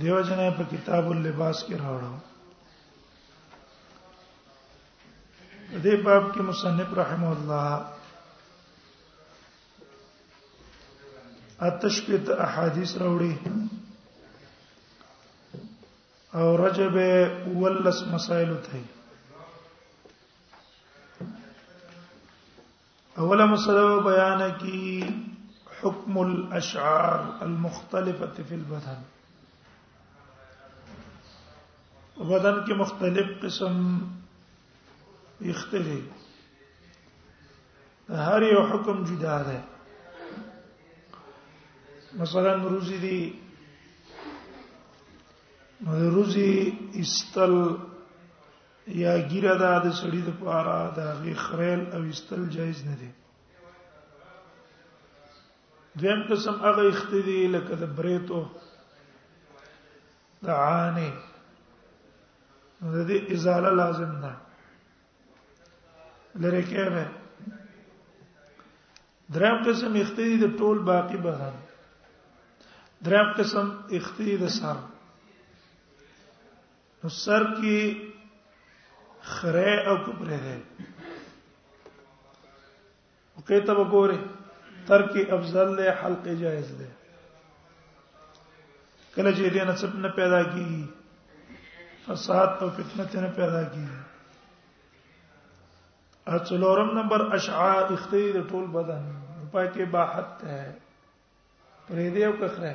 دیو جنې په کتاب اللباس کې راوړو دې باب کې مصنف رحم الله اتشبت احادیث راوړي او رجب ولس مسائل ته اوله مسله بیان کی حکم الاشعار المختلفه فی البدن بدن کې مختلف قسم اختلي هر یو حکم جدا ده مثلا روزي دي روزي استل یا ګیره دا د سړی د پاره د هغه خرین او استل جایز نه دی دیم قسم هغه اختدی لکه د بریتو د عانه د دې ازاله لازم ده لره کې به دریم قسم اختدی د ټول باقی بدن دریم قسم اختدی د سر نو سر کې خره او کپره ده وکي ته وګوره ترک افضل له حلق جائز ده کله چې دې نسب نه پیدا کی فساد او فتنه ته نه پیدا کی اڅلورم نمبر اشعار اختی د ټول بدن پای کې باحت ده پرې دې او کخره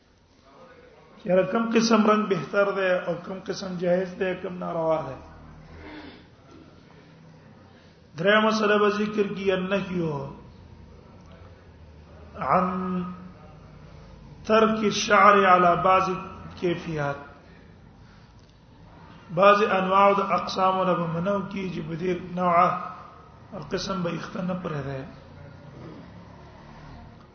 یاره کم قسم رنگ بهتر دی او کم قسم جائز دی کم ناروا دی درې مسله به ذکر کی انکیو عن ترک الشعر على بعض کیفیات بعض انواع او اقسام له منو کی چې په دې نوعه او قسم به اختنه پرې ده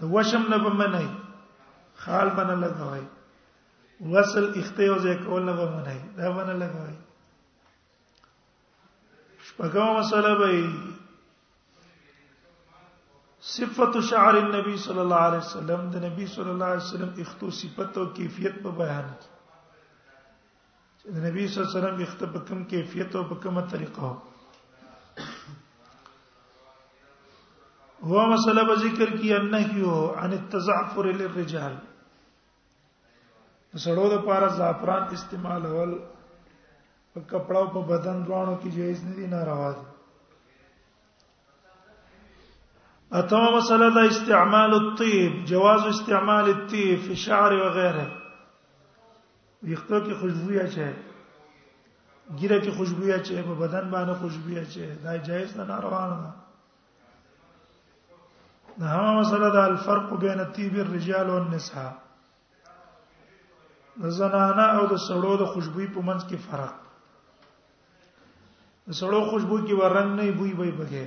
د وشم نه به منای خال بنه لګوي وصل اخته او ځای کول نه به منای دا بنه لګوي شپږم مسله به صفت شعر النبي صلی الله علیه وسلم د نبی صلی الله علیه وسلم اختو صفت او کیفیت په بیان کی چې د نبی صلی الله علیه وسلم وخت په کوم کیفیت او په کومه طریقه هو مسله به ذکر کی انه عن التزعفر للرجال سړو د پاره زعفران استعمال ول په کپڑا په بدن دوانو کې جایز نه دي ناروا دي اتمه مسله دا استعمال الطيب جواز استعمال الطيب في شعر وغيره ویختو کې خوشبوئی اچي ګیره کې خوشبوئی اچي په بدن باندې خوشبوئی اچي دا جایز نه ناروا نه ده هغه مسله ده الفرق بین الطيب الرجال والنساء د زنانه او د سړو د خوشبوئی په منځ کې فرق د سړو خوشبو کې ورنګ نه بوی بوی بګي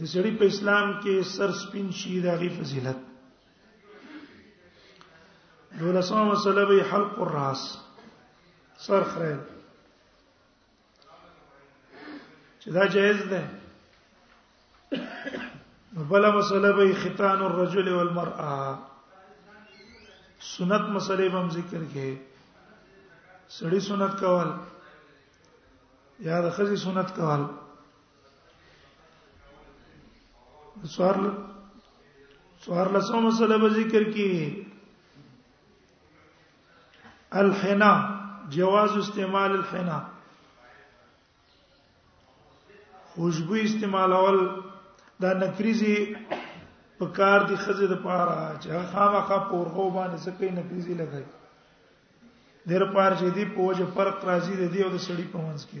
د سړي په اسلام کې سر سپین شي د غي فضیلت دولسمه مسله به حلق الراس سر خره چې دا جایز ده بل مسله به ختان الرجل والمرأه سنت مسلې به ذکر کې سړی سنت کول یا د خزي سنت کول سوار سوار لسو مسله به ذکر کی الحنا جواز استعمال الحنا خوشبو استعمال اول دا نکریزی په کار دی خزه د پاره چې خامخا پورغو باندې سکه نکریزی لګای دیر پار چې دی پوجا فرق راځي د دی او د سړی په منځ کې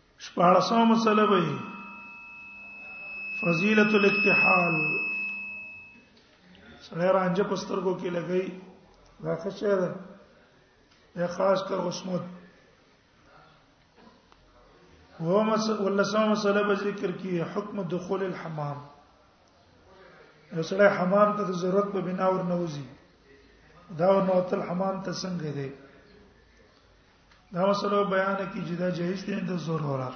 شپاړسمه مسله به فضیلت الاکتحال سړی رانجه پسترګو کې لګی دا څه شی ده یا خاص کر غشمت هو مس ولسمه مسله به ذکر کی حکم دخول الحمام یو سړی حمام ته د ضرورت په بنا ور نوځي دا ور نوتل حمام ته څنګه دی دا مسله بیان کی چې دا جایز دی د ضرورت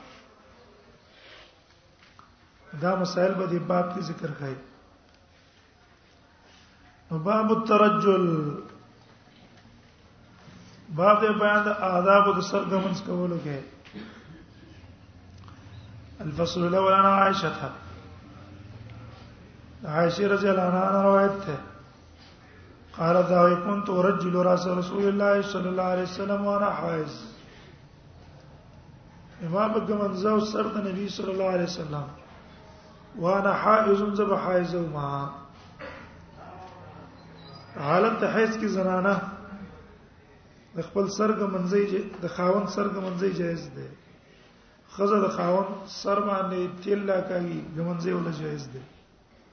دا مسائل به د باب کې ذکر کړي نو باب الترجل باب د بیان د آداب د سرګمنس کولو کې الفصل الاول عن عائشه عائشه رضی الله عنها روایت ده قال دا وی كنت ارجل راس رسول الله صلی الله علیه وسلم وانا حائز امام بګمنځه او سر د نبی صلی الله علیه وسلم وانا حائز زب حائز ما حالت حیض کی زنانه د خپل سرګ منځي د خاون سرګ منځي جایز ده خزه د خاون سر باندې تیل لا کوي ګمنځي ولا جایز ده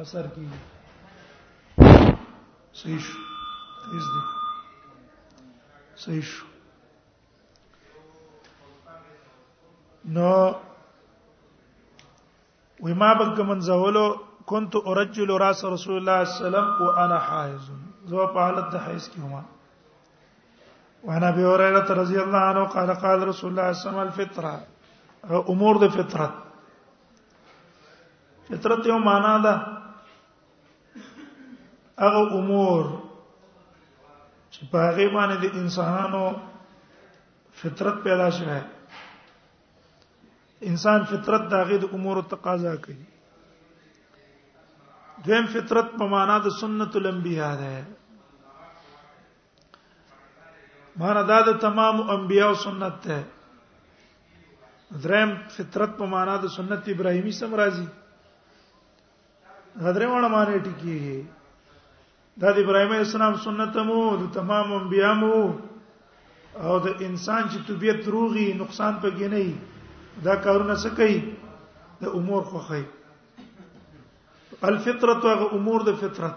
اثر کی صحیح شو تیز دی صحیح شو نو وې ما بګ منځولو كنت ارجل راس رسول الله صلی الله علیه وسلم وانا حائز زه په حالت د حیض کې وم وانا ابي هريره رضی الله عنه قال قال رسول الله صلی الله علیه وسلم الفطره امور د فطرت فطرت یو معنا ده هغه امور چې په هغه باندې د انسانانو فطرت پیدا شوه انسان فطرت د هغه د امور تقاضا کوي دویم فطرت په معنا د سنت الانبیاء ده مانا دا د تمام انبیاء سنت ده درم فطرت په معنا د سنت ابراهیمی سم راځي غدره ونه معنی ټکی دا د ابراهیم اسلام سنت مو د تمام انبیاء مو او د انسان چې طبيعت روغي نقصان پکې نه وي دا کارونه څه کوي د امور خوخه الفطرت هغه امور د فطرت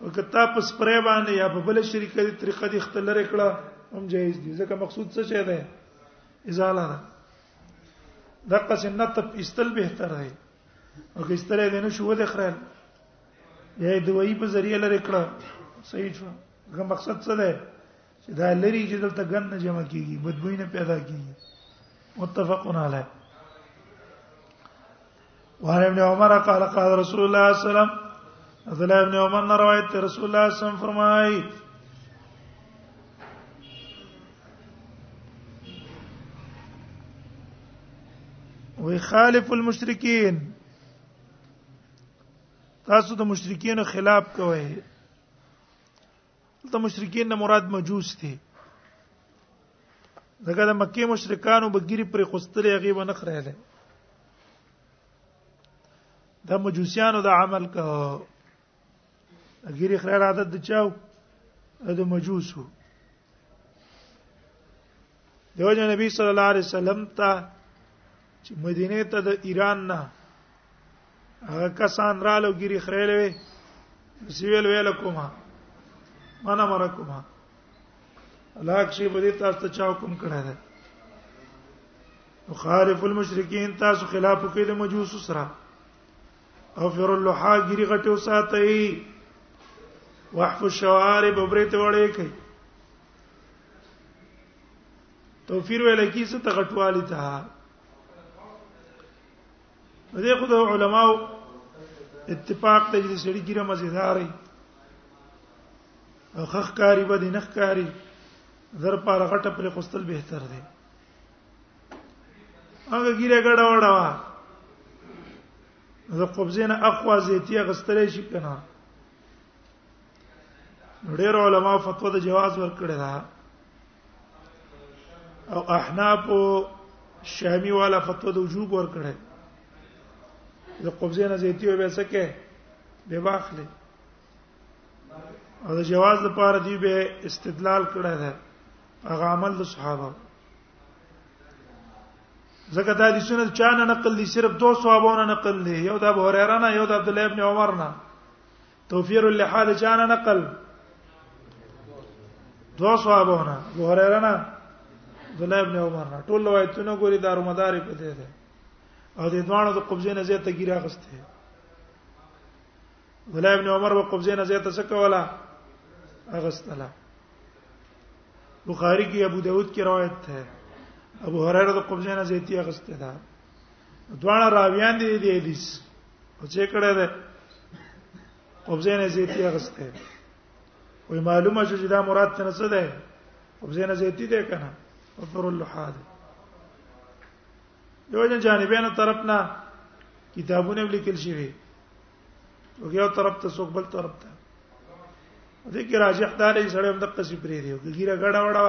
او کته په سپری باندې یا په بل شریکه دي طریقه دي خپل لري کړه هم جایز دي ځکه مقصود څه چي ده ازاله ده دغه سنت ته استل به تر دی او که استره دې نه شو د خرال یا دوی په ذریعہ لري کړه صحیح شو هغه مقصد څه ده چې دا لري چې دلته ګن نه جمع کیږي بدبوینه پیدا کیږي متفقون علیه وعن ابن عمر قال قال رسول الله صلى الله عليه وسلم عبد الله ابن عمر نے روایت ته رسول الله صلی الله علیه وسلم فرمایي ويخالف المشرکین تاسو د مشرکین خلاف کوئ د مشرکین نه مراد مجوس دي دغه د مکه مشرکانو بګيري پر خوستلې هغه ونه خړېلې د مجوسیانو د عمل کا غیري خړې عادت د چاو د مجوسو دیو جن نبی صلی الله علیه وسلم ته چې مدینه ته د ایران نه هغه کسان رالو ګری خړلې وي سیویل ویل کومه انا مرکومه لاک شي په دې تاسو ته چا حکم کړی دی مخالف المشرکین تاسو خلاف کوي د مجوس سره او فر اللحا ګری غټو ساتي واحف الشوارب بريت وړې کوي توفیر ویل کی څه تغټوالی ته دې خو د علماو اتفاق ته چې سړي ګیره مزیداري او خخ کاری به دې نخ کاری زر پر غټه پر خوستل بهتر دی هغه ګیره ګډه وډه وا زه قبضه نه اقوا زیتی غستلې شي کنه ډېر علما فتوا د جواز ورکړی دا او احناف شامی والا فتوا د وجوب ور کړه د قبضه نه زیتی او به سکه به واخلې او د جواز لپاره دی به استدلال کړه ده هغه عمل د صحابه زکه دا د سنت چانه نقل دي صرف دوه صحابهونه نقل دي یو د ابو هريره نه یو د عبد الله ابن عمر نه توفیر اللحاد چانه نقل دو صحابهونه ابو هريره نه عبد الله ابن عمر نه ټول روایتونه ګوري دارو مدار په دې ده او د دوانو د قبضه نه زیاته ګیره غسته عبد الله ابن عمر په قبضه نه زیاته څه کوله اغستله بخاری کې ابو داود کې روایت ده ابو هريره د قبضه نه زیاتی اغسته ده دوانه راویان دي د حدیث او چې کړه ده قبضه نه زیتی اغسته وې معلومه شو چې دا مراد څه نه څه ده قبضه نه زیتی ده کنه وفر اللحاد یو جن جانبینو طرف نه کتابونه لیکل شوی او یو طرف ته څوک بل طرف ته دې کې راجح دار یې سره هم د قصې پرې دی ګیره غړا وړا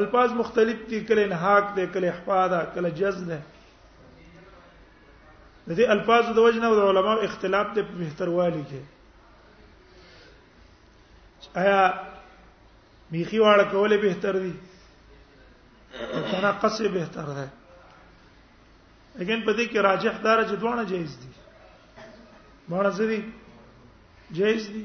الفاظ مختلف دي کله نهاک دي کله احفاده کله جز ده د دې الفاظ د وجنه او علماء اختلاف ته په بهتروالي کې آیا میخي واړه کول به تر دي تناقص به تر ده لیکن په دې کې راجح دار چې دوه جایز دي مړه زری جایز دي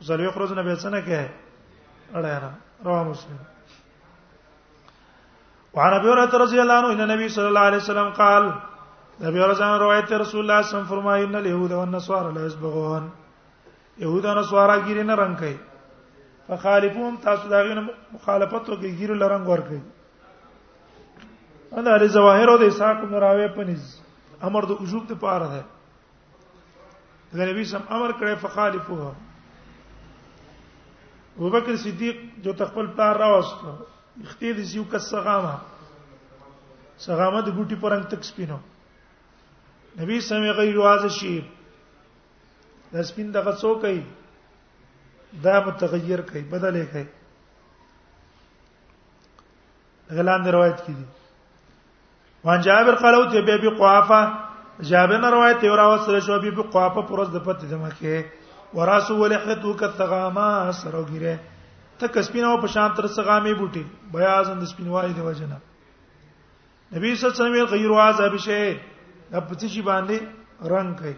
زلوخ روز نه بیسنه کې اړه را رواه مسلم وعن ابي هريره رضي الله عنه ان النبي صلى الله عليه وسلم قال نبی ورځان روایت رسول الله صلی الله علیه وسلم فرمایي ان اليهود والنصارى لا يسبغون يهود او نصارا ګیره نه رنگ کوي فخالفون تاسو دا غینه مخالفت او ګیره لرنګ ور کوي انا لري ظواهر او د اسحاق مراوي پنيز امر د وجوب ته پاره ده د نبی سم امر کړی فخالفوها ابو بکر صدیق جو تخپل پلار راوستو اختې د زیو کس سغامه سغامه د بوټي پرنګ تک سپینو نبی سم غیر واز شي د سپین دغه څوک ای دا متغیر کوي بدلې کوي غلان روایت کړي وان جابر قال او ته به بي قوافه جابر نه روایت دی راو سره شو بي قوافه پرز د پته دمه کې وراسو ولحته کتغاما سره ګره تک سپینو په شان تر سغامي بوټي بیاز د سپینوالي دی وجنه نبی صلی الله علیه وسلم غیر واز به شي د پڅی شي باندې رنگ کوي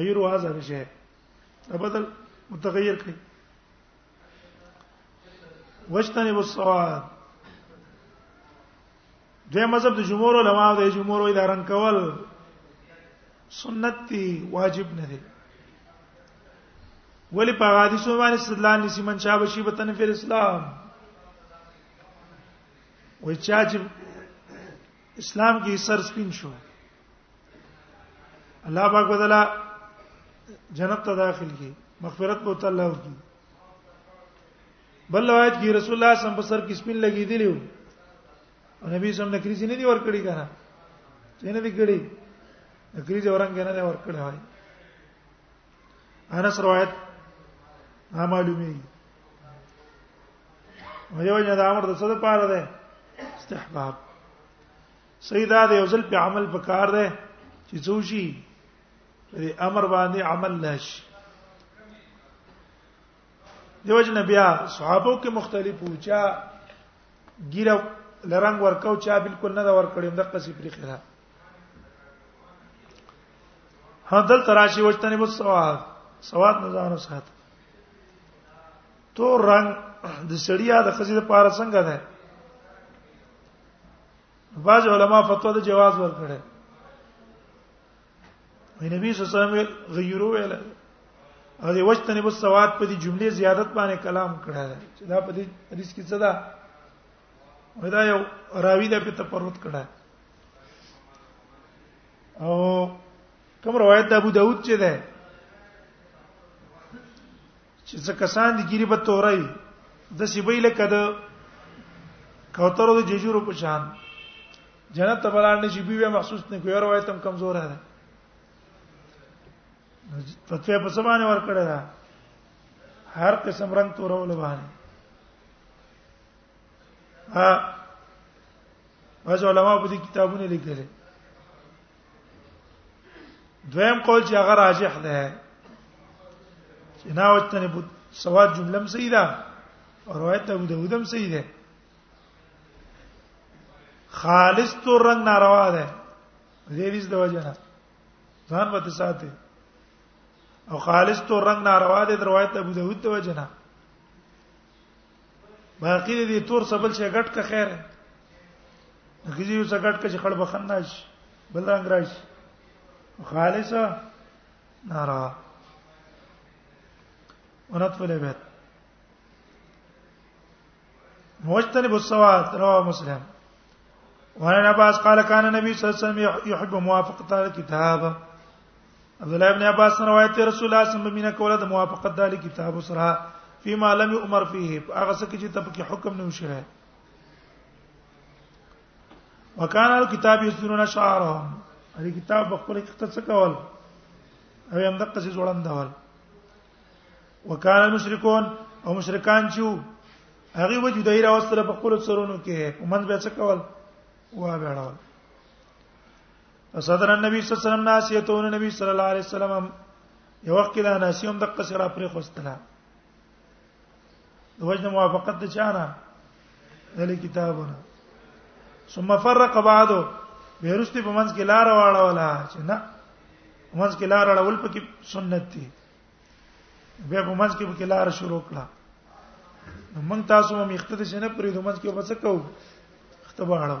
غیر واز به شي بدل متغیر کوي وجتنب الصواد دوی مذهب د جمهور علما او د جمهور وی دارن کول سنت دی واجب نه دی ولی په حدیثو باندې استدلال نسی من شابه شی په تنفیر اسلام وای چا چې اسلام کې سر سپین شو الله پاک بدلا جنت ته داخل کی مغفرت به تعالی وکي بل روایت کې رسول الله صلی الله علیه وسلم په سر کې سپین لګی دی لیو او نبی صلی الله علیه وسلم نکریزی نه دی ور کړی کنه څنګه دی کړی نکریزی ورنګ نه ور کړی وای انس روایت ها معلومی ویو جنا د امر د صد پاره ده استحباب سیدا د یو ځل په عمل پکار دی چې څو شي امر باندې عمل نشي دیو جن بیا صحابو کې مختلف وو چا ګیره لرنګ ورکاو چا بالکل نه دا ورکړي هم د قصې پرې خره هدل تراشی وشتنی بو سواد سواد نه ځانو سات تو رنگ د سړیا د خزې لپاره څنګه ده بعض علما فتوا د جواز ورکړي وي نبی صلی الله علیه وسلم غیرو ویل او دی وجتنی بس سواد په دې جملې زیادت باندې کلام کړه چې دا په دې حدیث کې څه ده ودا یو راوی د په تپروت کړه او کوم روایت د ابو داود چې ده چې څه کسان دي ګری په تورای د سی به لکه د کوترو د ججورو په شان جنت ته بلان نشي بیا محسوس نه کوي روایت هم کمزور ده فتوی په سمانه ور کړه ده هر قسم رنگ تورول باندې ها بعض علماء په دې کتابونه لیکلي دویم قول چې هغه راجح ده چې نه وتنه بو سواد جمله صحیح ده او روایت ابو داوود هم صحیح ده خالص تو رنگ ناروا ده دې ریس د وجه نه ځان وته ساتي او خالص تو رنگ ناروا ده روایت ابو داوود د وجه نه باقی دې تور سبل شي غټ کا خیر غزي یو څګټ کې خړ بخناش بل رنگ راش خالصه نارا ونطف الابد مجتنب السواد رواه مسلم وعن عباس قال كان النبي صلى الله عليه وسلم يحب موافقه الكتاب عبد الله ابن عباس روایت دی رسول الله صلی الله علیه وسلم کوله د موافقت دالی کتاب سره فيما لم يؤمر فيه هغه څه چې ته پکې حکم نه وشره وکانه الكتاب يسرون شعارهم هغه کتاب په خپل کې څه کول او هم دغه څه جوړند ول وکانه المشركون او مشرکان چې هغه وجود یې راوستل په خپل سرونو کې ومن به څه کول وا بهړول صدر النبي صلی الله علیه وسلم ناسیتون نبی صلی الله علیه وسلم یو وخت دا ناسیوم د قصر پر خوستله وجه موافقت د چانه دلی کتابونه ثم فرق بعضو بیرستی په منځ کې لار واړه ولا چې نه منځ کې لار واړه ول پکې سنت دي بیا په منځ کې پکې لار شروع کړه موږ تاسو هم اختلاف نه پرې د منځ کې وڅکو اختباړو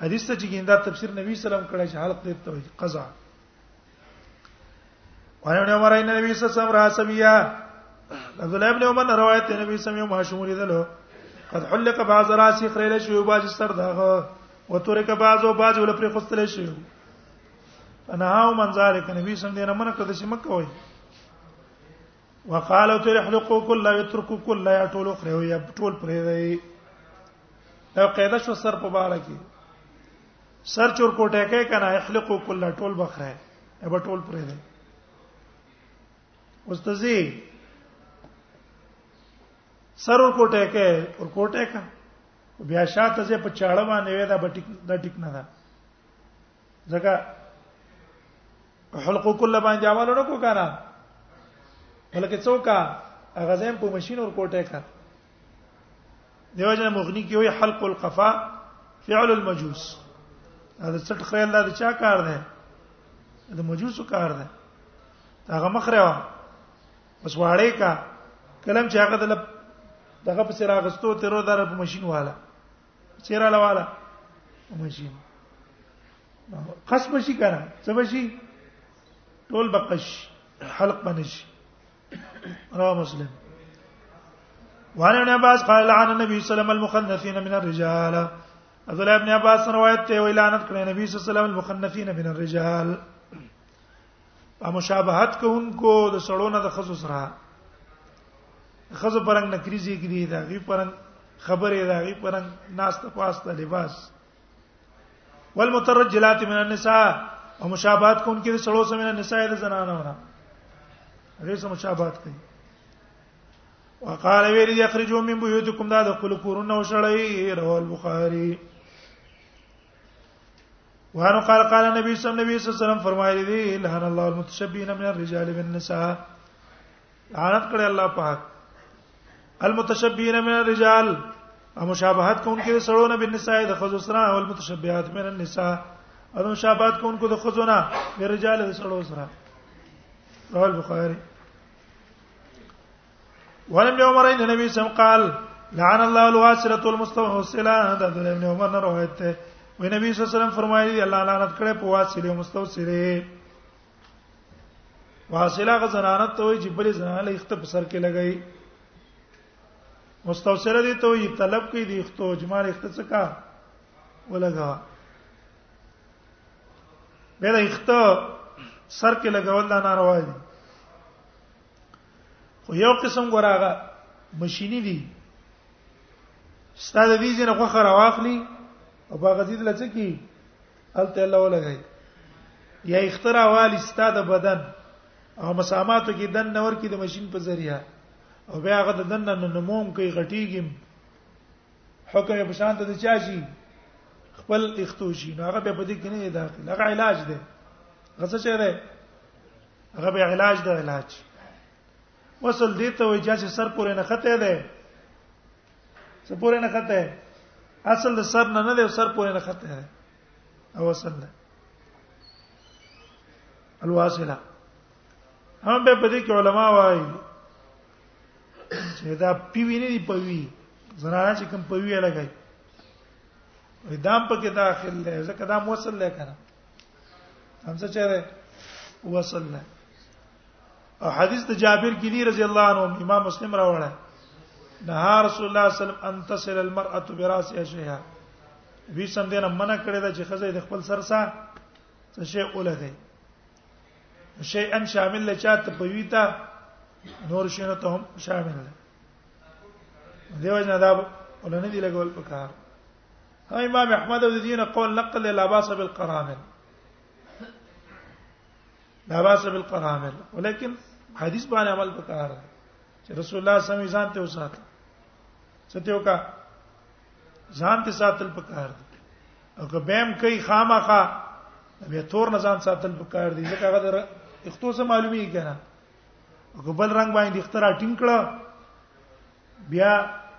حدیث ته چې ګیندا تفسیر نبی سلام کړی چې حلق دې ته قضا وایو نه مرای نبی صلی الله علیه وسلم را سبیا عبد الله ابن عمر روایت ته نبی سم یو ماشوم لیدلو قد حلق بعض راس خریل شو باج سر داغه وترک بعض او باج ول پر خستل شو انا هاو من ذالک نبی سم دې نه من کړ چې مکه وای وقالو ترحلقو کله یترکو کله یا ټول خریو یا ټول پرې دی دا قاعده شو سر په بار کې سر چور کوټه کې کنه اخلقو کل ټول بخره ابه ټول پرې ده استاذي سر ور کوټه کې ور کوټه کا بیا شاته زه په چاړه باندې وې دا بټیک دا ټیک نه ده ځکه حلقو کله باندې عمل نه کو کنه بلکې څوک هغه زم په ماشين ور کوټه کا دیو جن مغنی کې وي حلق القفا فعل المجوس دا څټ خیال الله د چا کار دی د مجوسو کار دی هغه مخره وا بس واړې کا کلم چې هغه د دغه په سر اغستو تیرو دار په ماشين والا چیرې لا والا په ماشين قسم شي کنه څه بشي ټول بقش حلق بنشي رواه مسلم وعن ابن عباس قال لعن النبي صلى الله عليه وسلم المخنثين من الرجال عبد الله ابن عباس روایت ته وی لعنت کړی نبی صلی الله علیه وسلم المخنثین من الرجال په مشابهت کوونکو د سړونو د خصو سره خزو پرنګ نکریزي کې دي دا غي پرنګ خبرې دا غي پرنګ ناست پاسته لباس والمترجلات من النساء او مشابهت کوم کې سړو سم من النساء د زنانو نه هغه سم مشابهت کوي وقال ویل یخرجوا من بيوتكم دا د خپل کورونه وشړی رواه البخاري وانه قال قال النبي صلى الله عليه وسلم فرمایلی دی لعن الله المتشبهين من الرجال بالنساء لعنت کړي الله پاک المتشبهين من الرجال او مشابهت کوونکې د سړو نه بالنساء د خزو سره او المتشبهات من النساء او مشابهت کوونکو د خزو نه د رجال د سړو سره رواه البخاري ولم عمر ان النبي سم قال لعن الله الواسره المستوصله دا د ابن عمر نه روایت ده وی نبی صلی الله علیه وسلم فرمایلی الله لعنت کړي په واسره مستوصله واصله غزنانه ته وي چې بلې زنانه له اخته په سر کې لګي مستوسره دي ته وي طلب کوي د اختو اجمال اخته څه کا ولګا بل اخته سر کې لګول دا ناروا دي خو یو قسم ګراغه ماشيني دي ستاسو دې ځنه خو خره واخلي او باغ دې لته کی الته الله ولګي یا اختراع والی ستاد بدن او مساماتو کې دن نور کې د ماشين په ذریعہ او بیا هغه د دن نن نموم کې غټیږي حکم په شان ته چا شي خپل اختوشي نو هغه په دې کې نه داخل هغه علاج دی غڅ شه دی هغه به علاج دی علاج وصل دې ته وای چې سر پورې نه خته دی څه پورې نه خطه ہے اصل د سر نه نه دی سر پورې نه خطه ہے او اصل نه الواصله هم به په دې کې علما وايي چې دا پیوی نه دی پوي زنانه چې کوم پوي لګای دام په کې داخل دی ځکه دا موصل لکه نه همزه چیرې وصل نه او حدیث د جابر کې دی رضی الله عنه امام مسلم راوړل نهى رسول الله صلی الله علیه وسلم ان تصل المرأه براسها شيئا وی سم دینه منع کړی دا چې خزه د خپل سر سره څه شی اولګي شی ان شامل لچات په ویتا نور شنو ته هم شامل دی دیو جنا دا ولنه دی لګول پکار ها امام احمد او دینه قول نقل لا باس بالقرامل لا باس بالقرامل ولیکن حدیث باندې عمل وکړ چې رسول الله صلی الله علیه وسلم ځان ته وسات ستې وکا ځان ته ساتل پکار دي او که بهم کوي خامخه به تور نه ځان ساتل پکار دي ځکه هغه در اختو سره معلومي کړه او که بل رنگ باندې اخترا ټینګ کړه بیا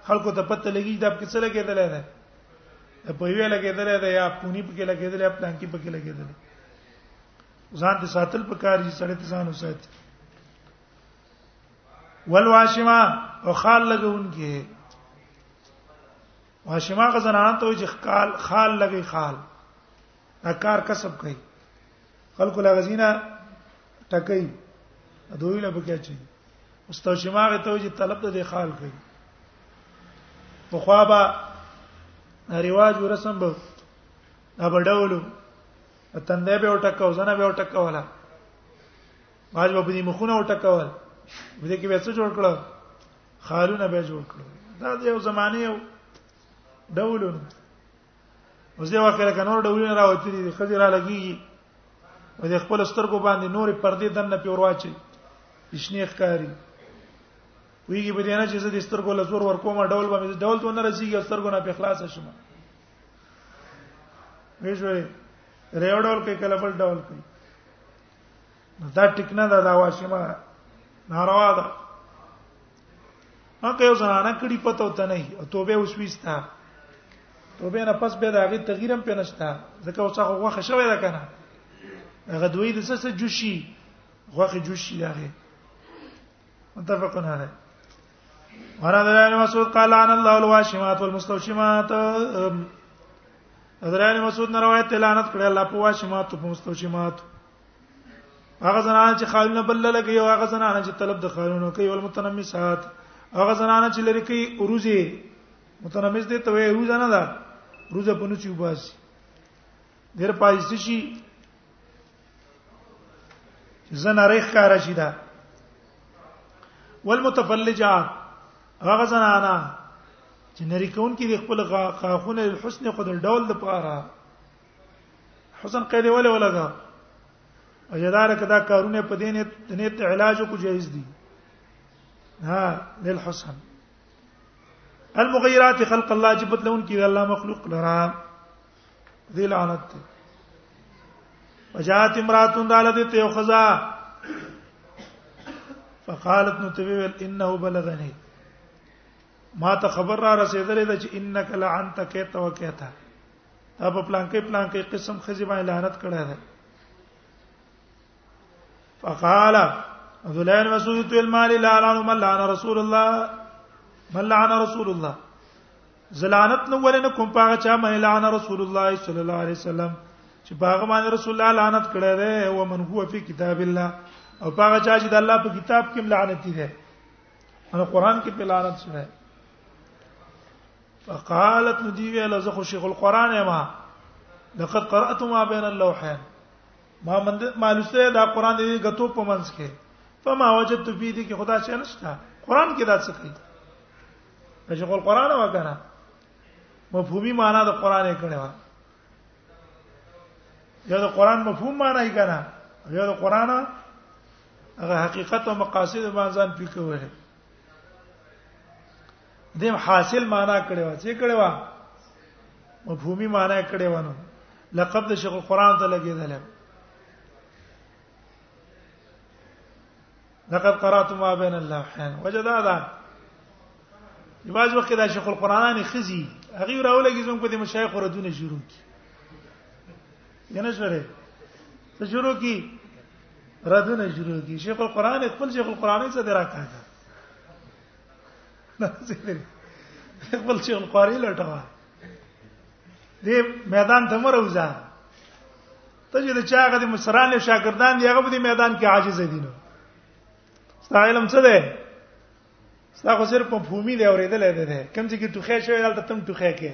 خلکو ته پته لګی دا په څه لګیدل نه په ویل کېدل دا یا پونی په کې لګیدل یا پلان کې په کې لګیدل ځان ته ساتل پکار دي سړی ته ځان وساتي والواشما او خال لګون کې واشما غزنان ته چې خال خال لګي خال دا کار کسب کوي خلکو لا غزینا ټکې دوی له بکیا چي مستوشماغ ته وي چې طلب ته د خال کوي په خوابه رواج ورسم به دا بډولو تندې به وټکاو زنه به وټکاوله باج په دې مخونه وټکاول په دې کې به څه جوړ کړو خارونه به جوړ کړو دا د یو زمانه یو ډولونه اوس یو وخت لکه نور ډولونه راوتی دي خځې را لګي او د خپل سترګو باندې نورې پردې دنه پیور واچي شنې ښکاری ویږي به دې نه چې زه د سترګو لزور ورکوم ډول به مې ډول ته نه رسیږي سترګو نه په اخلاص شمه ویژوي ریو ډول کې کله بل ډول کوي دا ټیک نه دا واشمه ناروا ده هغه یو زنانه کړي پته وته نه او توبه اوس وستا توبه نه پس به دا غي تغییر هم پنهشتا ځکه اوس هغه وخه شوی دا کنه هغه دوی د سسه جوشي غوخه جوشي دا غي متفقون علیه ورته ابن مسعود قال ان الله الواشمات والمستوشمات حضرت مسعود نه روایت لعنت کړی الله په واشمات په مستوشمات هغه زنانه چې خالونه بل لګي او هغه زنانه چې طلب د خالونو کوي ول متنمسات هغه زنانه چې لری کوي اوروزي متنمس دي ته وي اوروزه نه ده روزه په نو چې وباسي ډیر پایسي شي زنه ریخ کار شي دا والمتفلجه هغه زنانا چې نری کون کې د خپل خاخونه الحسن خود الډول د پاره حسن قید ولا ولا دا اجدار کدا کارونه په دینه د نیت علاج کو جایز دي ها للحسن المغيرات خلق الله جبت لون کې الله مخلوق لرا دې لعنت ته وجات امراتون داله دې ته خزا فقالت نو ته ویل انه بلغني ما ته خبر را رسیدلې ده چې انک لعنت کیت و کیت دا په پلان کې پلان کې قسم خزي باندې لعنت کړه ده فقال عبد الله بن مسعود المال لا لعن من لعن رسول الله من لعن رسول الله زلانت نو ولنه کوم پاغه چا مې لعن رسول الله صلی الله علیه وسلم چې پاغه باندې رسول الله لعنت کړی دی او من هو فی کتاب الله او پاغه چا چې د الله په کتاب کې لعنت دی نو قران کې په لعنت شوی فقالت ندی ویل زه خو شیخ القران یم لقد قرات ما بین اللوحین ما من مالوسه دا قران دې غتو په منځ کې فما وجدت فی دې کې خدا شنه نشته قران کې دا څه کوي د شیخ القران وکړه مفهومی معنا د قران یې کړو یا د قران مفهوم معنا یې کړه یا د قران هغه حقیقت او مقاصد باندې ځان پکوي دیم حاصل معنا کړو چې کړو مفهومی معنا کړو نو لقب د شیخ القران ته لګیدل لقد قرات ما بين اللوحين وجدا دا یواز وخت دا شیخ القرآن خزي هغه راولګي زموږ په دې مشایخ ردونه شروع کی ینه شوره ته شروع کی ردونه شروع کی شیخ القرآن خپل شیخ القرآن څه دراکا ده خپل شیخ القرآن لټوا دې میدان ته مروزه ته چې د چاغه د مصران او شاګردان دی هغه په دې میدان کې عاجز دي نو ستا علم څه دی ستا خو صرف مفهومي دی اورېدل دی دی کوم چې کې ټوخه شوی دلته تم ټوخه کې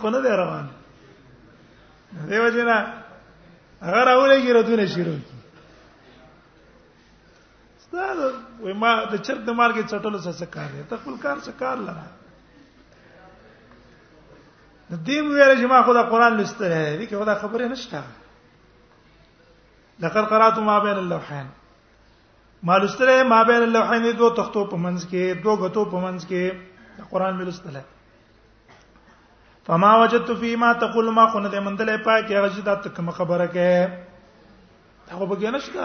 خو نه دی روان دیو جنا هغه راولې کې ردونه شروع کی ستا وې ما د چرګ د مارګې چټلو څه کار دی ته خپل کار څه کار لره د دې ویل چې ما خو دا قران لستره دی کې خدا خبره نشته لقد قرات ما بين اللوحين ما لستره ما بين اللوحين دوه تختو په منځ کې دوه غتو په منځ کې قران مې لستره فما وجدت فی ما تقول ما خو نه دې مندلې پاکه هغه چې دا ته کوم خبره کې دا خو بګی نشته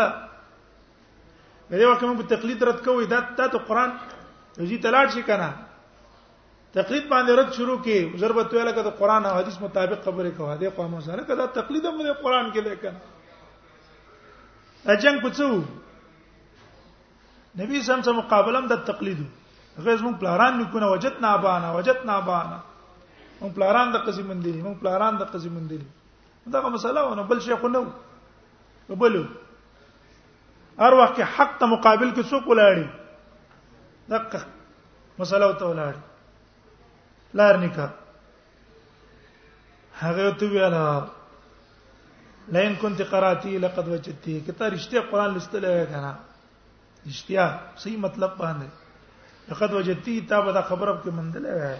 دې وخت موږ تقلید رد کوی دا د قران یوځی تلاړ شي کنه تقلید باندې رد شروع کې ضربت ویل کده قران او حدیث مطابق خبره کوه دې قوم سره کده تقلید هم د قران کې لیکن اجنګ پڅو نبی سم سم مقابله د تقلید غیظ مون پلاران نکونه وجدنا بانا وجدنا بانا مون پلاران د قضیه مندلی مون پلاران د قضیه مندلی دغه مسله ونه بل شي خو نو بل هر وخت حق ته مقابل کې څوک ولاړی دغه مسله ته ولاړ لار نکاح هغه ته ویلا لئن كنت قراتي لقد وجدتي کته رښتیا قران لستلې کنه رښتیا صحیح مطلب باندې لقد وجدتي تا به دا خبره کې مندلې وای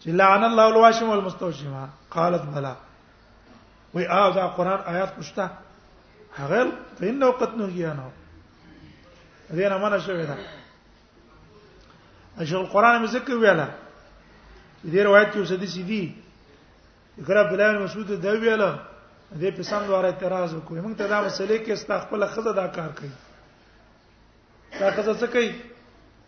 چې لعن الله الواشم والمستوشمه قالت بلا وی او دا قران آیات کوشته هغه فإنه قد نهي عنه دې نه منه شوی دا اشو القران مې ذکر ویلا دې روایت کې وسدي سي دي اقرا بلال مسعود دا ویلا دې په سم دواره اعتراض وکړي موږ ته دا مسلې کې استغفل خزه دا کار کوي دا خزه څه کوي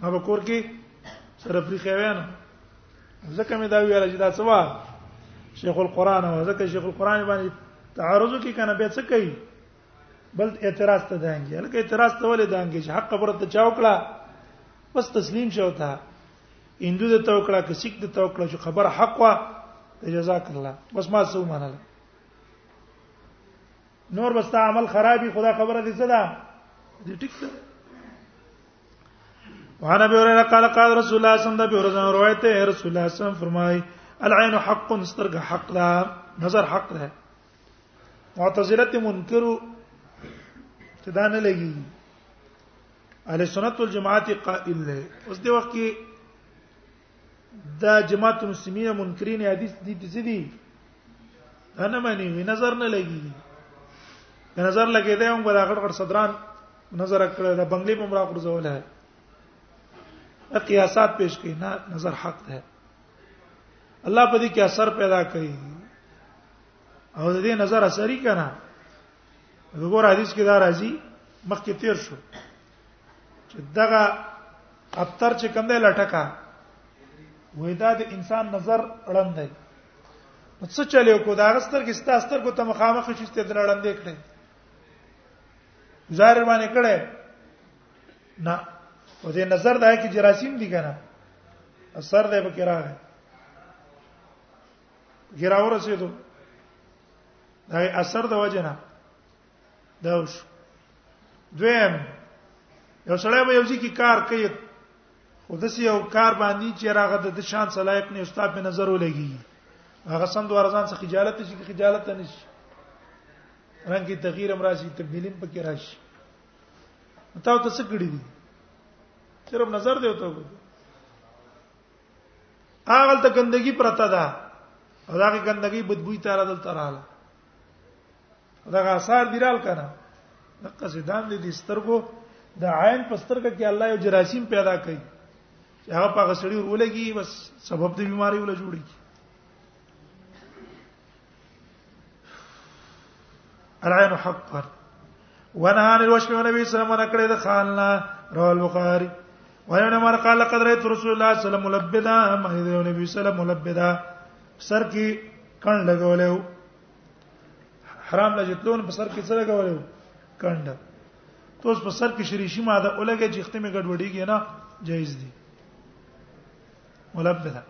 ما په کور کې سره پری خویان ځکه مې دا ویل چې دا څه وا شیخ القرآن او ځکه شیخ القرآن باندې تعارض کې کنه به څه کوي بل اعتراض ته دانګي لکه اعتراض ته ولې دانګي چې حق خبره ته چاو کړه بس تسلیم شو ته هندو د توکړه که سیک د توکړه چې خبر حق وا جزاک الله بس ما سو منله نور بس عمل خرابي خدا خبره دې څه ده دې ټیک ده وعن ابي هريره قال قال رسول الله صلى الله عليه وسلم روایت ہے رسول الله صلی الله علیه وسلم فرمای العين حق سترګ حق ده نظر حق ده معتزله منکر چې دا نه لګي اهل سنت والجماعت قائل له اوس دی وخت کې دا جماعت المسلمین منکرین حدیث دي چې دي انا معنی وی نظر نه لګي د نظر لګي دا هم غلا غړ غړ صدران نظر کړل د بنگلې په مرا قرزول ہے قیاسات پیش کړي نه نظر حق ده الله په دې کې اثر پیدا کوي او د دې نظر اثرې کنا وګور حدیث کې دا راځي مخکې تیر شو چې دغه افتر چې کوم دی لټکا وې دا د انسان نظر اړم دی نو څه چلے کو دا غستر کې ستا ستر کو ته مخامخ شې ستې دلړم دی کړې ظاهر باندې کړې نه و دې نظر دا کې جراثیم دي کنه اثر دې پکې راغی ګراور رسیدو دا اثر د وجنه دا وش دویم یو سړی به یو ځکه کار کوي خو د یو کار باندې چې راغه د شان صلاحیت نه استاد په نظر ولګي هغه سم دوه ځان څخه خجالت شي کې خجالت نه شي رنګ کې تغییر هم راشي تبدیل هم پکې راشي تاسو ته څه کړی دي صرف نظر دی وته هغه ته ګندګي پرته ده او دا کې ګندګي بدبوئی تاره دل تراله دا غسار دیرال کنه د قصیدان دي سترګو د عین په سترګه کې الله یو جراثیم پیدا کوي چې هغه په غسړی ورولګي بس سبب د بیماری ول جوړي العين حق پر ونهان الوشم نبی صلی الله علیه وسلم کړه د خاننا رواه البخاری وایونه مر قال قد رأيت رسول الله صلی الله علیه وسلم ملبدا ما دې نبی صلی الله علیه وسلم ملبدا سر کې کڼ لګولیو حرام لا جتلون په سر کې څه لګولې کند توس په سر کې شریشي ماده اولګه چې ختمه ګډوډیږي نه جایز دي ولبدا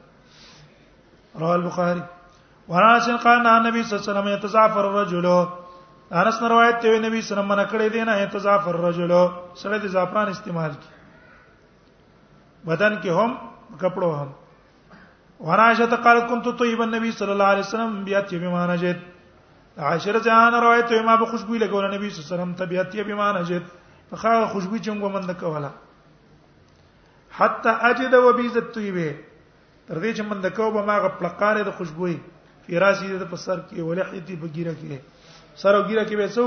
رواه البخاري ورانس قال نه نبی صلی الله علیه وسلم يتزعفر الرجل انس نه روایت دی نبی صلی الله علیه وسلم نه کړی دی نه يتزعفر الرجل سره د زعفران استعمال کی بدن کې هم کپڑو هم وراشت قال كنت طيب النبي صلى الله عليه وسلم بياتي بما نجد عاشر جان روایت ما به خوشبو لګول نبی صلی الله علیه وسلم طبيعت یې بما نجد په خاغه خوشبو چې موږ مند کوله حتا اجد وبيز الطيبه تر دې چې مند کو به ما غپلقاره د خوشبوې فراسی د پسر کې ولحیتی بګیره کې سر او ګیره کې به څو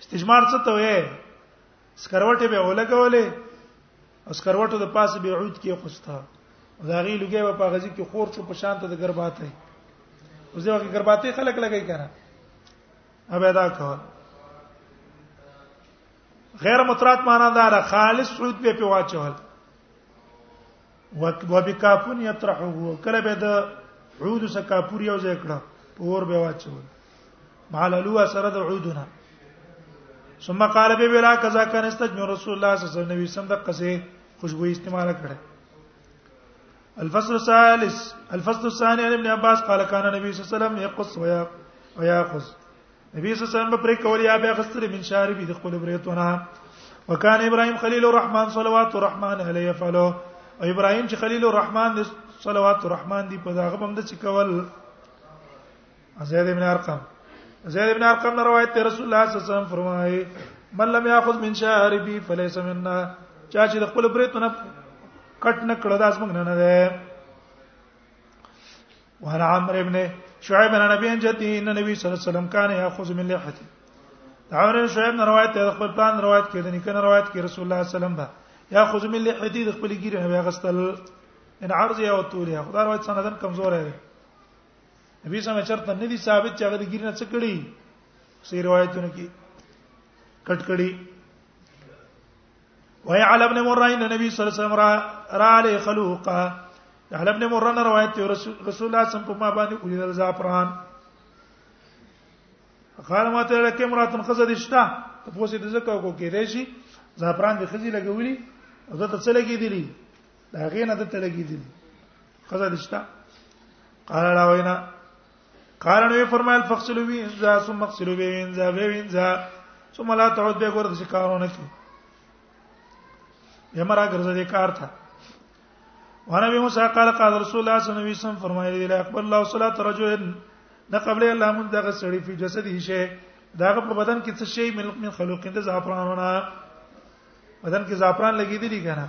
استجمار څه ته وایي سکروټه به ولګولې او سکروټه د پاسه به عود کې خوستا دا غي لګي په پاغزي کې خور شو په شان ته د ګرباته اوس یو کې ګرباته خلک لګي کنه ابه دا کول غیر مترات معنا دا را خالص عود به په واچول وبکافون یطرحه کله به د عود سره کاپور یو ځای کړه پور به واچول معللوا سره د عودنا ثم قال به بلا کذا کان استجم رسول الله صلی الله علیه وسلم نبی سم د قصه خوشبو استعمال کړه الفصل الثالث الفصل الثاني عن ابن عباس قال كان النبي صلى الله عليه وسلم يقص ويأخذ نبی صلی الله علیه وسلم پرې کول یا به غستر من شارب د خپل بریتونه وکان ابراهيم خليل الرحمن صلوات الرحمن عليه فلو او ابراهيم چې خليل الرحمن دې صلوات الرحمن دې په داغه بم د چکول زید ابن ارقم زید ابن ارقم روایت ته رسول الله صلی الله علیه وسلم فرمایي من لم ياخذ من شاربي فليس منا چا چې د خپل بریتونه کټ نه کړه داس موږ نه نه ده وعن عمرو ابن شعيب عن نبي جدي ان النبي صلى الله عليه وسلم كان ياخذ من لحيته عمرو بن شعيب روایت ته خپل پلان روایت کړي نه کنه روایت کړي رسول الله صلی الله علیه وسلم دا ياخذ من لحيته د خپل ګیره نه غستل ان عرض او طول یا خدای روایت سندن کمزور دی نبی سم چرته نه دي ثابت چې هغه د ګیره نه څه کړي سي روایتونه کې کټ کړي وای علی ابن مره ان نبی صلی الله علیه وسلم را را علی خلوقا علی ابن مره نه روایت دی رسول الله صلی الله علیه وسلم په ما باندې ولیدل زعفران قال ما ته لکه مراتن خزه دي شتا ته پوسې د زکه کو کې دی شي زعفران د خزي لګولي او دا ته څه لګي دي دا غینه د ته لګي دي خزه دي شتا قال راوینا قال نو فرمایل فغسلوا وینزا ثم اغسلوا وینزا وینزا ثم لا تعود به ګور څه کارونه کی به مرا ګرځه دې کار ته وانا به موسی قال قال رسول الله صلی الله علیه وسلم فرمایلی لا اکبر الله صلاه رجل نه قبل الله من دغه سړی په جسد هی شي داغه په بدن کې څه شی من خلق د زعفران ونه بدن کې زعفران لګیدلی کنه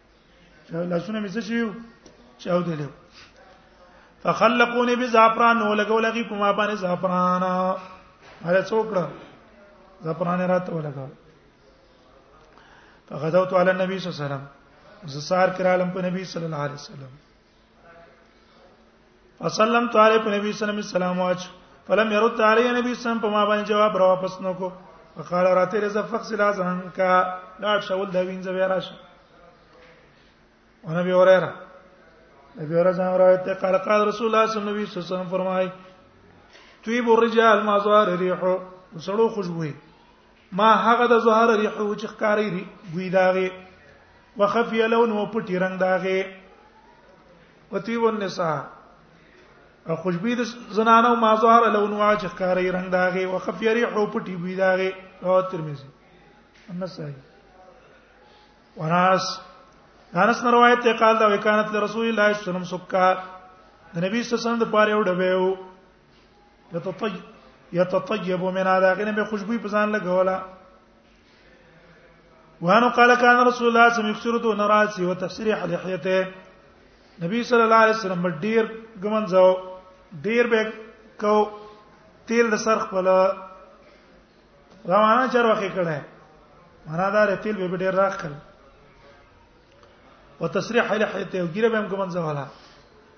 لاسونه مې څه شيو چاو دي فخلقوني بزعفران نو لګول غي په ما باندې زعفران هغه څوکړه زعفران راته ولګا فغدوت على النبي صلى الله عليه وسلم زسار کرالم په نبی صلی الله علیه وسلم وسلم تو علی نبی صلی الله علیه وسلم واچ فلم يرد علی نبی صلی الله علیه وسلم په ما باندې جواب را واپس نکو فقال راته رزق فقسل ازهن کا لاړ شول دا وینځه بیا راشه ونبي هريره نبی هريره څنګه روایت ته قال قال رسول الله صلی الله علیه وسلم فرمای طيب الرجال ما ظهر ريحه سړو خوشبوئی ما هغه د زهر ریحو چې ښکاری دی بوی داغه وخفي لون او پټی رنگ داغه وتیب النساء او خوشبوی د زنانو ما زهر لون او چې ښکاری رنگ داغه وخفي ریحو پټی بوی داغه او ترمذی النسائی وناس انس نه روایت ته قال دا وکانت لرسول الله صلی الله علیه وسلم سکا د نبی صلی الله علیه وسلم د پاره یو ډبه یتطیب یتطیب من علاقه به خوشبوئی په ځان لګولا وانه قال كان رسول الله صلی الله علیه وسلم یکثر دون راسی وتفسیرح لحیته نبی صلی الله علیه وسلم ډیر ګمنځو ډیر به کو تیل د سر خپل روانه چر وخت کړه معنا دا تیل به ډیر راخل وتصریح اله حیته او ګیره به هم کوم ځواله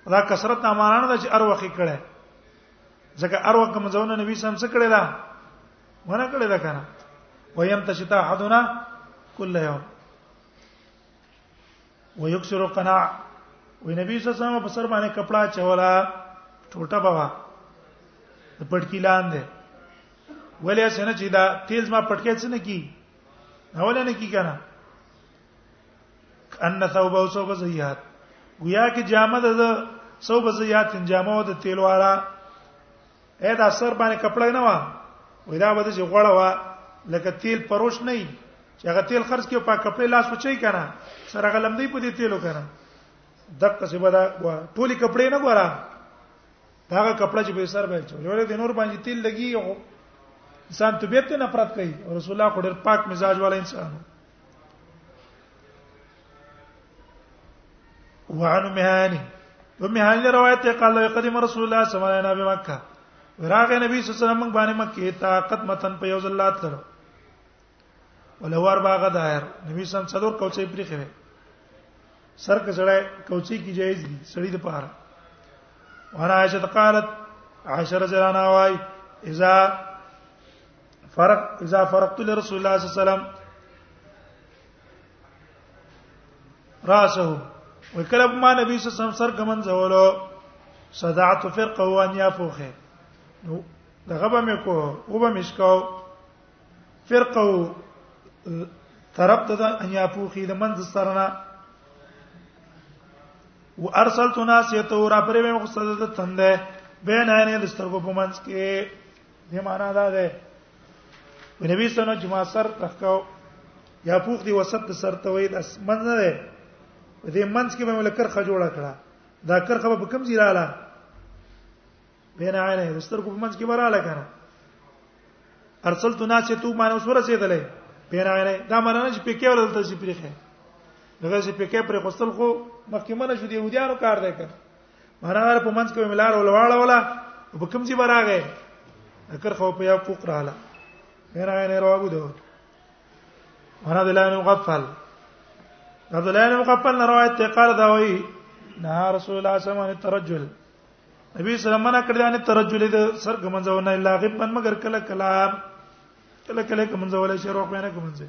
دا کثرت نه معنا نه ده چې اروخه کړي ځکه اروخه کوم ځونه نبی سم څه کړي دا ونه کړي دا کنه ویم تشتا حدنا کل یوم ويكسر قناع وی نبی صلی الله علیه وسلم په سر باندې کپڑا چولا ټوټه بابا د پټکی لاندې ولې اسنه چې دا تیز ما پټکې څه نه کی اول نه کی کنه ان ثوب او ثوب زیات گویا کې جامه د ثوب زیات جامه او د تیلو اړه اې دا سر باندې کپڑا نه و وې دا بده چې غوړه و لکه تیل پروش نه چې هغه تیل خرج کې په کپڑے لاس وچی کنه سره هغه لمدې په دې تیلو کنه دغه څه بدا ټولي کپڑے نه ګورا داغه کپڑا چې په سر باندې چول ولې د نور باندې تیل لګي او انسان طبيعت نه پرات کوي رسول الله خو ډېر پاک مزاج والا انسان وعن مهاني ومهاني روایت قال قدم رسول الله صلی الله علیه وسلم مکه وراغ نبی صلی الله علیه وسلم باندې مکه ته قدمتن په یو ځل لات کړو ولوار باغ دایر نبی صلی الله علیه وسلم څلور کوڅې پرې خره سر کسړای کوڅې کی جایز دي سړی د پاره وانا عائشه قالت عائشه رضی الله عنها وايي اذا فرق اذا فرقت لرسول الله صلی الله علیه وسلم راسه وکلب ما نبی صلی الله علیه وسلم سر کمن زولو صدعت فرقه وان يفوخه نو دغه به مې کو او به مشکاو فرقه طرف ته ان يفوخه د منځ سرنا وارسلت ناس يتورا پرې مې خو صدد تنده بین عینې د سترګو په منځ کې دې معنا دا ده نبی صلی الله علیه وسلم سر تخکاو یا پوخ دی وسط سر ته وې د اسمن نه ده دې منځ کې به ملکر خ جوړه کړه دا کرخه به کوم ځای رااله بین عینه دستر کو منځ کې براله کنه ارسلت ناس ته معنی وسوره سیدلې بین عینه دا معنی نه چې پکې ولته چې پرې خه دغه چې پکې پرې خوستل خو مخکې منه شو دی یهودیانو کار دی کړ مرار په منځ کې ملار ولواړه ولا په کوم ځای براغه اکر خو په یعقوب رااله میرا نه راو دو مراد لانه مغفل عبد الله بن مقفل نه روایت ته قال دا وایي نه رسول الله صلی الله علیه وسلم ترجل نبی صلی الله علیه وسلم نه کړی ان ترجل د سر ګمنځونه الا غبن مگر کله کلام کله کله ګمنځول شي روح نه ګمنځي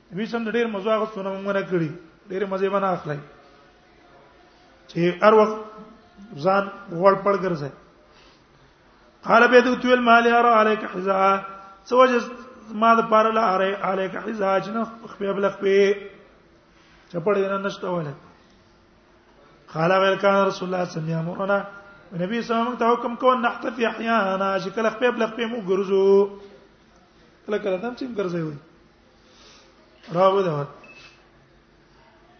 نبی سم ډیر مزه هغه سونه مونږ نه کړی ډیر مزه باندې اخلي چې هر وخت ځان وړ پړ ګرځي قال به دو تول مال ير عليك حذاء سوج ما د پار لا اره عليك حذاء جن خپل بلخ په چپړې نه نشته وله قال ويل كان رسول الله صلى الله عليه وسلم نبی صلی الله علیه وسلم ته حکم کو نحتفی احیانا چې کله خپل بلخ په مو ګرځو کله کله تم چې ګرځي وي راوي ده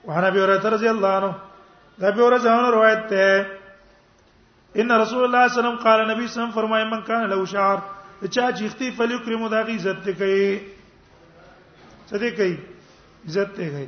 وعن ابي هريره رضي الله عنه دا به ورځه روایت ده ان رسول الله صلی الله علیه وسلم قال نبی صلی الله علیه وسلم فرمای من کان له شعر چا چې اختی فلیکرم دا غي عزت کوي څه دې کوي عزت ته کوي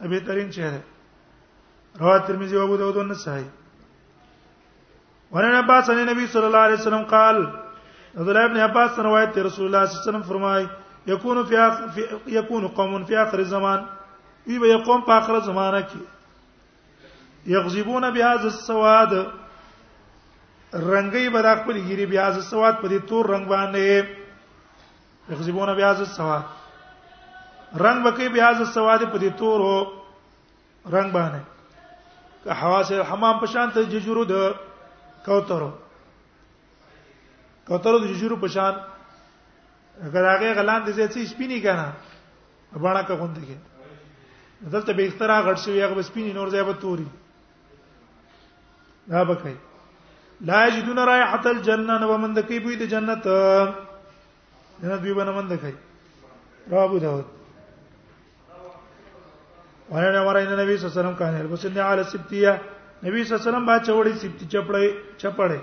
ابي ترين چهره رواه ترمذي او ابو داود او نسائي ورن عباس عن النبي صلى الله عليه وسلم قال عبد الله بن عباس روایت رسول الله صلی الله علیه وسلم فرمای یکون فی اخر یکون قوم فی اخر الزمان وی به قوم په اخر زمانہ کې یغذبون بهذا السواد رنگي بد خپل ګيري بهذا السواد په دې تور رنگ باندې یخذبون بیاض السواد رنگ بکې بیاض السواد په دې تورو رنگ باندې که حواس الحمام په شان ته ججرو د کوترو کوترو د ججرو په شان اگر هغه غلان د زیات سپینی کنه باڼه کا غوندې کې دلته به اختراع غټ شوی هغه سپینی نور ځای به توري دا بکای لا یجدون رایحه الجنه نو من د کی بوی د جنت نه دوی باندې من د کی رابو داود وانا ورای نه نبی صلی الله علیه وسلم کانه بس نه علی سبتیه نبی صلی الله علیه وسلم با چوړی سبتی چپړې چپړې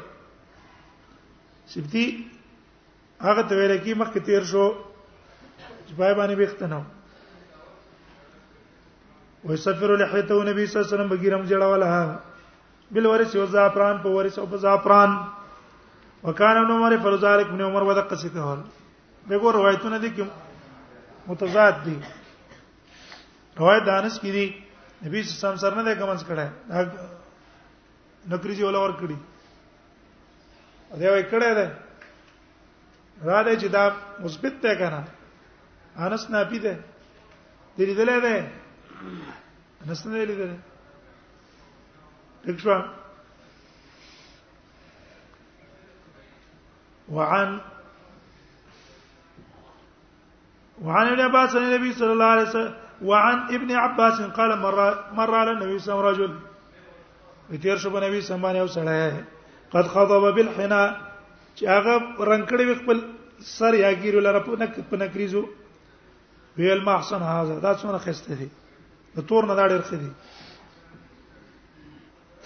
سبتی هغه ته ویل کی مخکې تیر شو چې پای باندې وختنه وي سفر لحیته نبی صلی الله علیه وسلم بګیرم جړوله بل ورث او زعفران په ورث او په زعفران وکانه نو مر پر ذالک ابن عمر ودا قصې کول به ګور روایتونه دي کوم متضاد دي روایت دانش کړي نبی صلی الله علیه وسلم سره نه کومس کړه نکری جی ولا ور کړی دا وای کړه ده را دې چې دا مثبت ده کنه انس نافی ده دې لیدل ده انس نه لیدل دښوا وعن وعن ابن عباس عن النبي صلى الله عليه وسلم وعن ابن عباس قال مر مر على النبي صلى الله عليه وسلم رجل تیر شو نبی سمانه او سړی قد خضب بالحنا چې هغه رنکړې خپل سر یا ګیرو لره په نک په نکریزو ویل ما احسن هاذا دا څونه خسته دي د تور نه دا ډېر ښه دي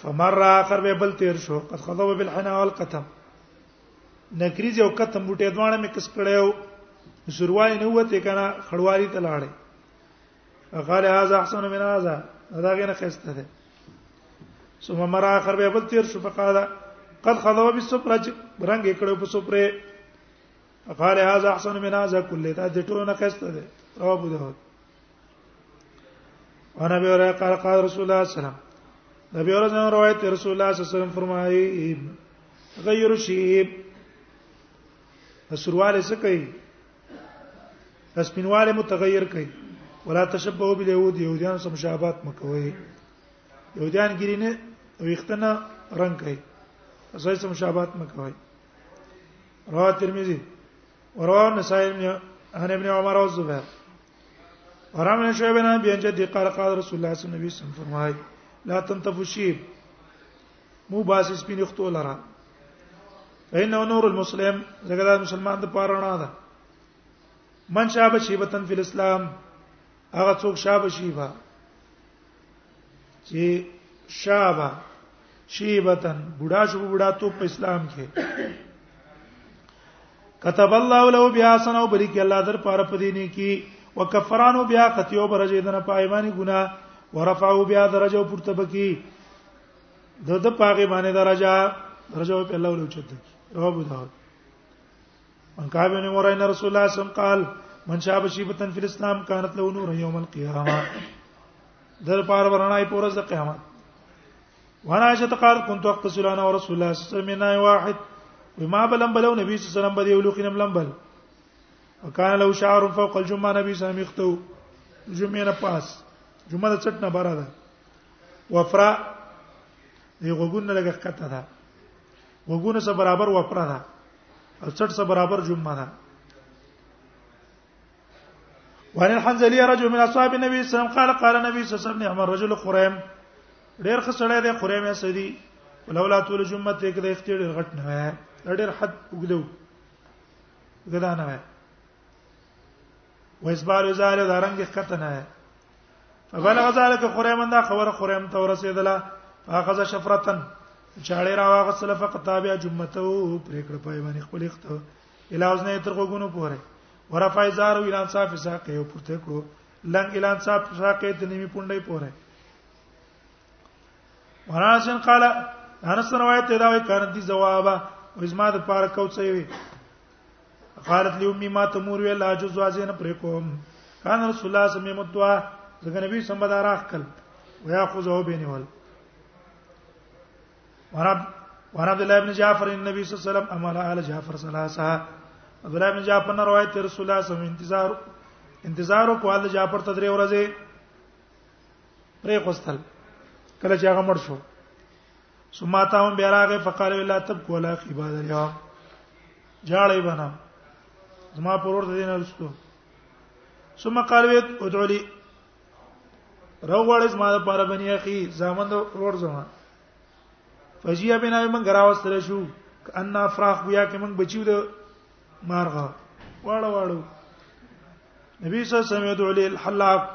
فمر اخر به بل تیر شو قد خضب بالحنا والقتم نکریز او کتم بوټي دوانه مې کس کړو زروای نه وته کنه خړوالي ته لاړې قال هذا احسن من هذا دا غنه خسته ده ثم مر اخر به بل تیر شو فقال قد خذوا بالسفرج رنگ کړو په سفره قال هذا احسن من هذا كله دا د ټولو نه خسته ده رواه ابو داود وانا به ولا قال قال رسول الله صلی الله علیه وسلم نبی ورځ روایت رسول الله صلی الله علیه وسلم فرمایي غیر شیب سرواله څه کوي اسپینواله متغیر کوي ولا تشبهوا باليهود يهوديان سم مشابهت مکوي يهوديان ګرینه ویختنه رنگ کوي اساس سم مشابهت مکوي رواه ترمذی وروان نسائل عن ابن عمر او زبیر ورام نه شوی بنا بیان چې د قال قال رسول الله صلی الله علیه وسلم فرمای لا تنتفو شیب مو باس سپین اختو لرا فإنه نور المسلم زګدا مسلمان د پاره نه ده من شابه شیبتن فی الاسلام هغه څوک شابه شیبه چې شابه شیبتن بوډا شو بوډا ته په اسلام کې كتب الله له بیا سنو بریک الله در پاره پدینه کی وکفرانو بیا قتیو برجه دنه پایمانی ګنا ورفعو بیا درجه پورته بکی د د پاګې باندې درجه درجه په الله ولوچته کی رواه ابو داود ان کعب بن مرین رسول الله صلی الله علیه وسلم قال من شاب شیبتن فی الاسلام كانت له نور یوم القیامه در پار ورنای پورز د قیامت وانا عائشہ قال كنت اغتسل انا ورسول الله صلی الله علیه وسلم واحد وما بلم بلو نبی صلی الله علیه وسلم بدی ولوخینم لمبل وکانه له شعر فوق الجمعه نبی صلی الله علیه وسلم یختو جمعه نه پاس جمعه د چټ نه بارا ده وفرا دی غوګون نه لګه کته ده وګونه سره برابر وپره ده او څټ سره برابر جمعه ده وعن الحنزليه رجل من اصحاب النبي صلى الله عليه وسلم قال قال النبي صلى الله عليه وسلم نعم الرجل خريم ډېر خسړې ده خريم یې سدي ولولا طول جمعه ته کې د اختیار ډېر غټ نه ډېر حد وګدو ګدا نه واسبال زال دا رنگ کته نه فبلغ ذلك خريمن دا خبر خريم ته ورسېدله فاخذ شفرتن چاړې را واغسل فقط تابع جمعته پرېکړه پای باندې خپل اخت الاوز نه تر غوګونو پوره ورفع زار ویل انصاف ساقه یو پورته کړو لنګ اعلان انصاف ساقه ته نیمه پونډې پوره وراشن قال انس روایت دا وی کار دي جواب او زما د پاره کوڅې وی قالت لي امي ما تمور وی لا جز وازین پر کوم کان رسول الله صلی الله علیه وسلم ځکه نبی سم بدار راخل ویا خذو بینول ورب ورب الله ابن جعفر النبي صلی الله علیه وسلم امر على جعفر ثلاثه عبد الله ابن جعفر نه روایت رسول الله صلی الله علیه وسلم انتظار انتظار کو ال جعفر تدری ورځه پرې خوستل کله چې هغه مړ شو ثم اتاهم بیراغه فقال لا تبكوا ولا في بعد اليوم جاړې بنا زما پرور ته دین ارستو ثم قال ويت ادعو لي روغړ زما د پاره بني اخي زامن د پرور زما فجيا بنا من غراوستل شو ان افراخ بیا کې من بچیو د مارغه واړو واړو نبی صلی الله علیه وسلم یدعو لي الحلاق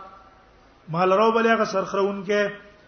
مال رو بلیا غ سرخرون کې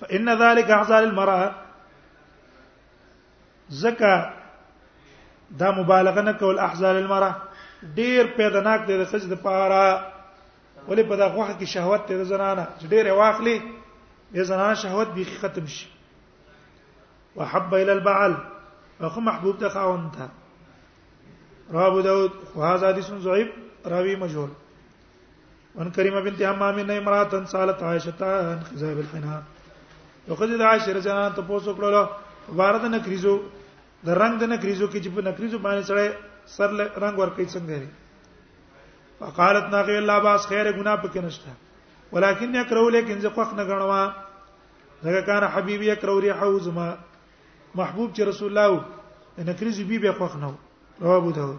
فإن ذلك اعزال المرأه زکه دا مبالغه نه کول احزال المرأه ډیر پیدناک دی د خځې د پاره ولې په دا غوخه کې شهوت ته زنانه چې ډیر واخلي د زنانه شهوت به ختم شي وحب الى البعل اخو محبوب ته خاوند ته رواه ابو داود وهذا حديث ضعيف راوي مجهول وان کریمه بنت حمام نه امراتن سالت عائشه عن خزاب الحنا وقد د عائشه رضی الله عنها تاسو کړلو بارد نکریزو د رنگ د نکریزو کې چې په نکریزو باندې سره سر رنگ ور کوي څنګه لري فقالت ناغي الله باس خیر ګنا پکې نشته ولكن يكره لیکن زه خوښ نه غنوا ځکه کان حبيب يكره ريحه زما محبوب چې رسول الله نکریزو بي به خوښ نه و رواه ابو داود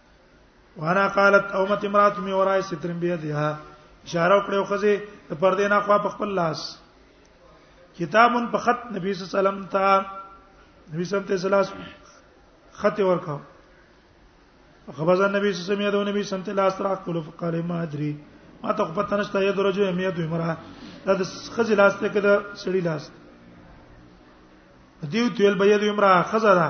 وانا قالت او مت امرات می ورای سترم بیا دی ها اشاره کړو خزه پر دینه خو په خپل لاس کتابن په خط نبی صلی الله علیه وسلم ته نبی صلی الله علیه وسلم خط ورکاو خبرزه نبی صلی الله علیه وسلم یادو نبی صلی الله علیه وسلم لاس کول فقال ما ادري ما ته خو پته نشته یاد رجو امیت عمره دا د خزه لاس ته کده سړی لاس دیو تیل بیا د عمره خزه ده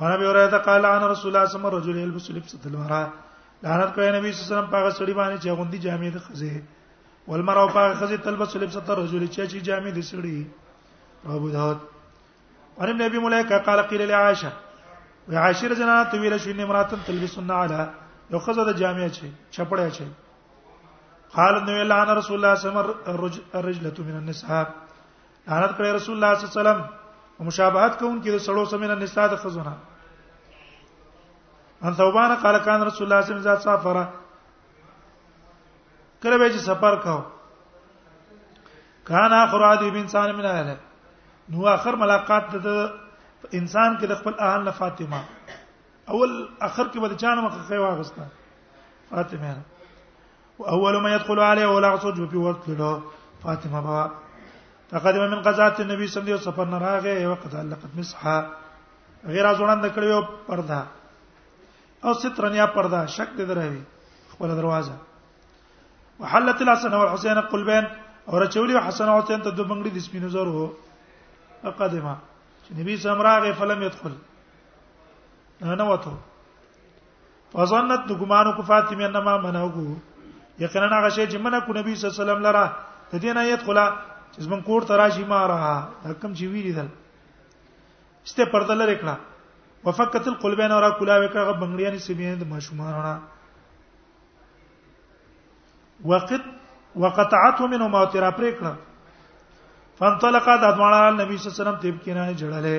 وانا به اوره قال عن رسول الله صلی الله علیه وسلم رجل يلبس لبس المرأه لعنت کوي نبی صلی الله علیه وسلم پاغه سړي باندې چې غوندي جامې د خزه والمرأه پاغه خزه تلبس لبس الرجل چې چې جامې د سړي ابو داود عن ابن ابي مليكه قال قيل لعائشه وعائشه رضی الله عنها تویل شو ان امراتن تلبس النعله یو خزه د جامع چي چپړیا چي قال نو الا ان رسول الله صلی الله علیه وسلم الرجله من النساء لعنت کړی رسول الله صلی الله علیه وسلم او مشابهت کوونکې د سړو سمینه نساء د خزونه ان ثوبان قال كان رسول الله صلی الله علیه وسلم سافر کله به چې سفر کاو کان اخر عادی بن انسان من اهله نو اخر ملاقات د انسان کې د خپل اهل نه فاطمه اول اخر کې به چانه مخه واغسته فاطمه اول ما يدخل عليه ولا غسو جو په ورت کړه فاطمه با تقدم من قضات النبي صلى الله عليه وسلم سفر نه راغې او قد لقد مسحا غیر ازوړان د کړو پردا او سترن یا پردا شک دې دروي خپل دروازه وحلت الحسن والحسين قلبين او رچولي حسن او حسين ته د بنگړي د سپینو زرو اقدمه چې نبی سم راغې فلم يدخل نه نه وته فظنت د ګمانو کو فاطمه انما منعو یقینا هغه شی چې منه کو نبی صلی الله علیه وسلم لره د دې نه یت خلا چې زمون کور ته راشي ما را حکم چې ویری دل سته پرده لره کړه وفقت القلبین اور کلا وکړه بنگړیانی سیمه د ماشومان را وقت وقطعته منه ما تر پرې کړه فانطلق د ادمانه نبی صلی الله علیه وسلم تیب کینه جړلې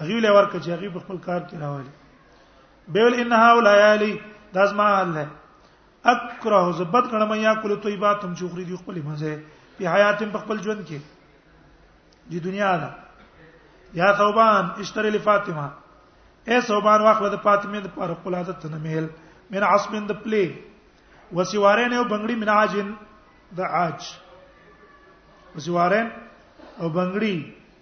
هغه له ورکه چې هغه په خپل کار کې راوړي بیل ان هاولا یالی داسما الله اکره زبد کړه مې یا کول طیبات تم چې خوري دی خپل مزه په حیات په خپل ژوند کې دی دنیا ده یا ثوبان اشتری لفاطمه اے ثوبان واخله د فاطمه د پر خپل عادت نه میل من عصب د پلی وسوارین او بنگړي من عاجن د عاج وسوارین او بنگړي